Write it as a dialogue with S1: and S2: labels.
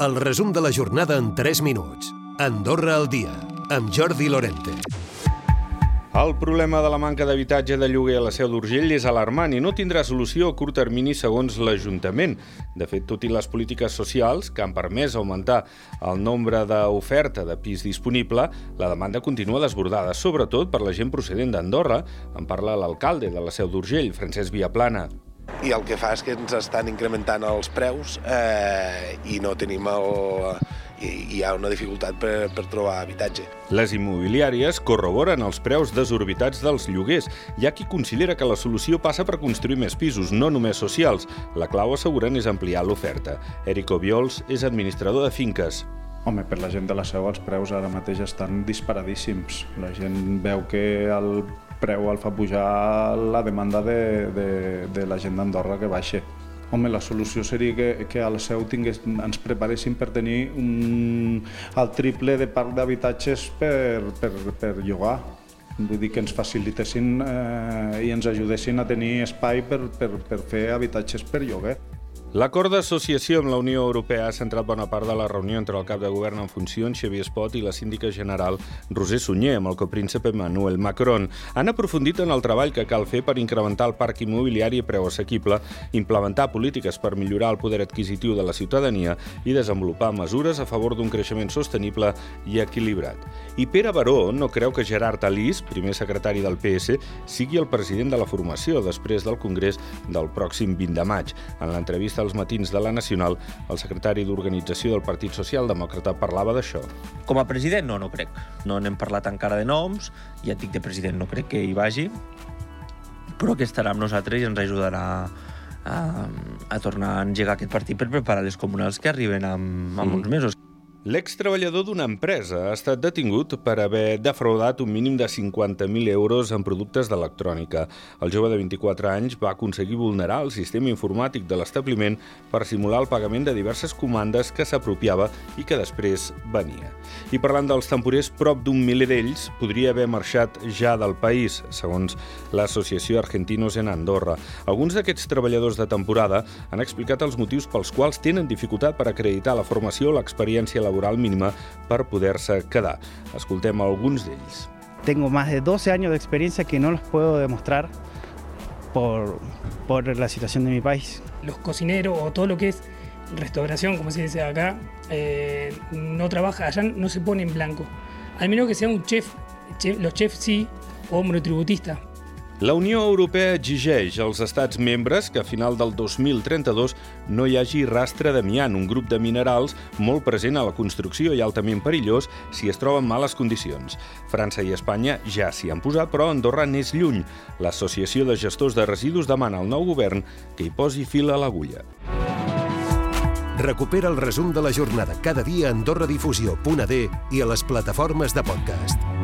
S1: El resum de la jornada en 3 minuts. Andorra al dia, amb Jordi Lorente.
S2: El problema de la manca d'habitatge de lloguer a la Seu d'Urgell és alarmant i no tindrà solució a curt termini segons l'Ajuntament. De fet, tot i les polítiques socials que han permès augmentar el nombre d'oferta de pis disponible, la demanda continua desbordada, sobretot per la gent procedent d'Andorra. En parla l'alcalde de la Seu d'Urgell, Francesc Viaplana
S3: i el que fa és que ens estan incrementant els preus eh, i no tenim el, i hi ha una dificultat per, per trobar habitatge.
S2: Les immobiliàries corroboren els preus desorbitats dels lloguers. Hi ha qui considera que la solució passa per construir més pisos, no només socials. La clau, asseguren, és ampliar l'oferta. Eric Obiols és administrador de finques.
S4: Home, per la gent de la Seu els preus ara mateix estan disparadíssims. La gent veu que el preu el fa pujar la demanda de, de, de la gent d'Andorra que baixa. Home, la solució seria que, que a la seu tingués, ens preparéssim per tenir un, el triple de parc d'habitatges per, per, per llogar. Vull dir que ens facilitessin eh, i ens ajudessin a tenir espai per, per, per fer habitatges per lloguer.
S2: L'acord d'associació amb la Unió Europea ha centrat bona part de la reunió entre el cap de govern en funcions, Xavier Espot, i la síndica general Roser Sunyer, amb el copríncep Emmanuel Macron. Han aprofundit en el treball que cal fer per incrementar el parc immobiliari a preu assequible, implementar polítiques per millorar el poder adquisitiu de la ciutadania i desenvolupar mesures a favor d'un creixement sostenible i equilibrat. I Pere Baró no creu que Gerard Alís, primer secretari del PS, sigui el president de la formació després del Congrés del pròxim 20 de maig. En l'entrevista als matins de la Nacional, el secretari d'Organització del Partit Socialdemòcrata parlava d'això.
S5: Com a president, no, no crec. No n'hem parlat encara de noms, ja et dic de president, no crec que hi vagi, però que estarà amb nosaltres i ens ajudarà a, a tornar a engegar aquest partit per preparar les comunals que arriben en, en mm. uns mesos.
S2: L'extreballador d'una empresa ha estat detingut per haver defraudat un mínim de 50.000 euros en productes d'electrònica. El jove de 24 anys va aconseguir vulnerar el sistema informàtic de l'establiment per simular el pagament de diverses comandes que s'apropiava i que després venia. I parlant dels temporers, prop d'un miler d'ells podria haver marxat ja del país, segons l'Associació Argentinos en Andorra. Alguns d'aquests treballadors de temporada han explicat els motius pels quals tenen dificultat per acreditar la formació o l'experiència laboral laboral mínima per poder-se quedar. Escoltem alguns d'ells.
S6: Tengo más de 12 años de experiencia que no los puedo demostrar por, por la situación de mi país.
S7: Los cocineros o todo lo que es restauración, como se dice acá, eh, no trabaja, allá no se pone en blanco. Al menos que sea un chef, chef los chefs sí, o monotributista,
S2: la Unió Europea exigeix als estats membres que a final del 2032 no hi hagi rastre d'amiant, un grup de minerals molt present a la construcció i altament perillós si es troba en males condicions. França i Espanya ja s'hi han posat, però Andorra n'és lluny. L'Associació de Gestors de Residus demana al nou govern que hi posi fil a l'agulla.
S1: Recupera el resum de la jornada cada dia a AndorraDifusió.d i a les plataformes de podcast.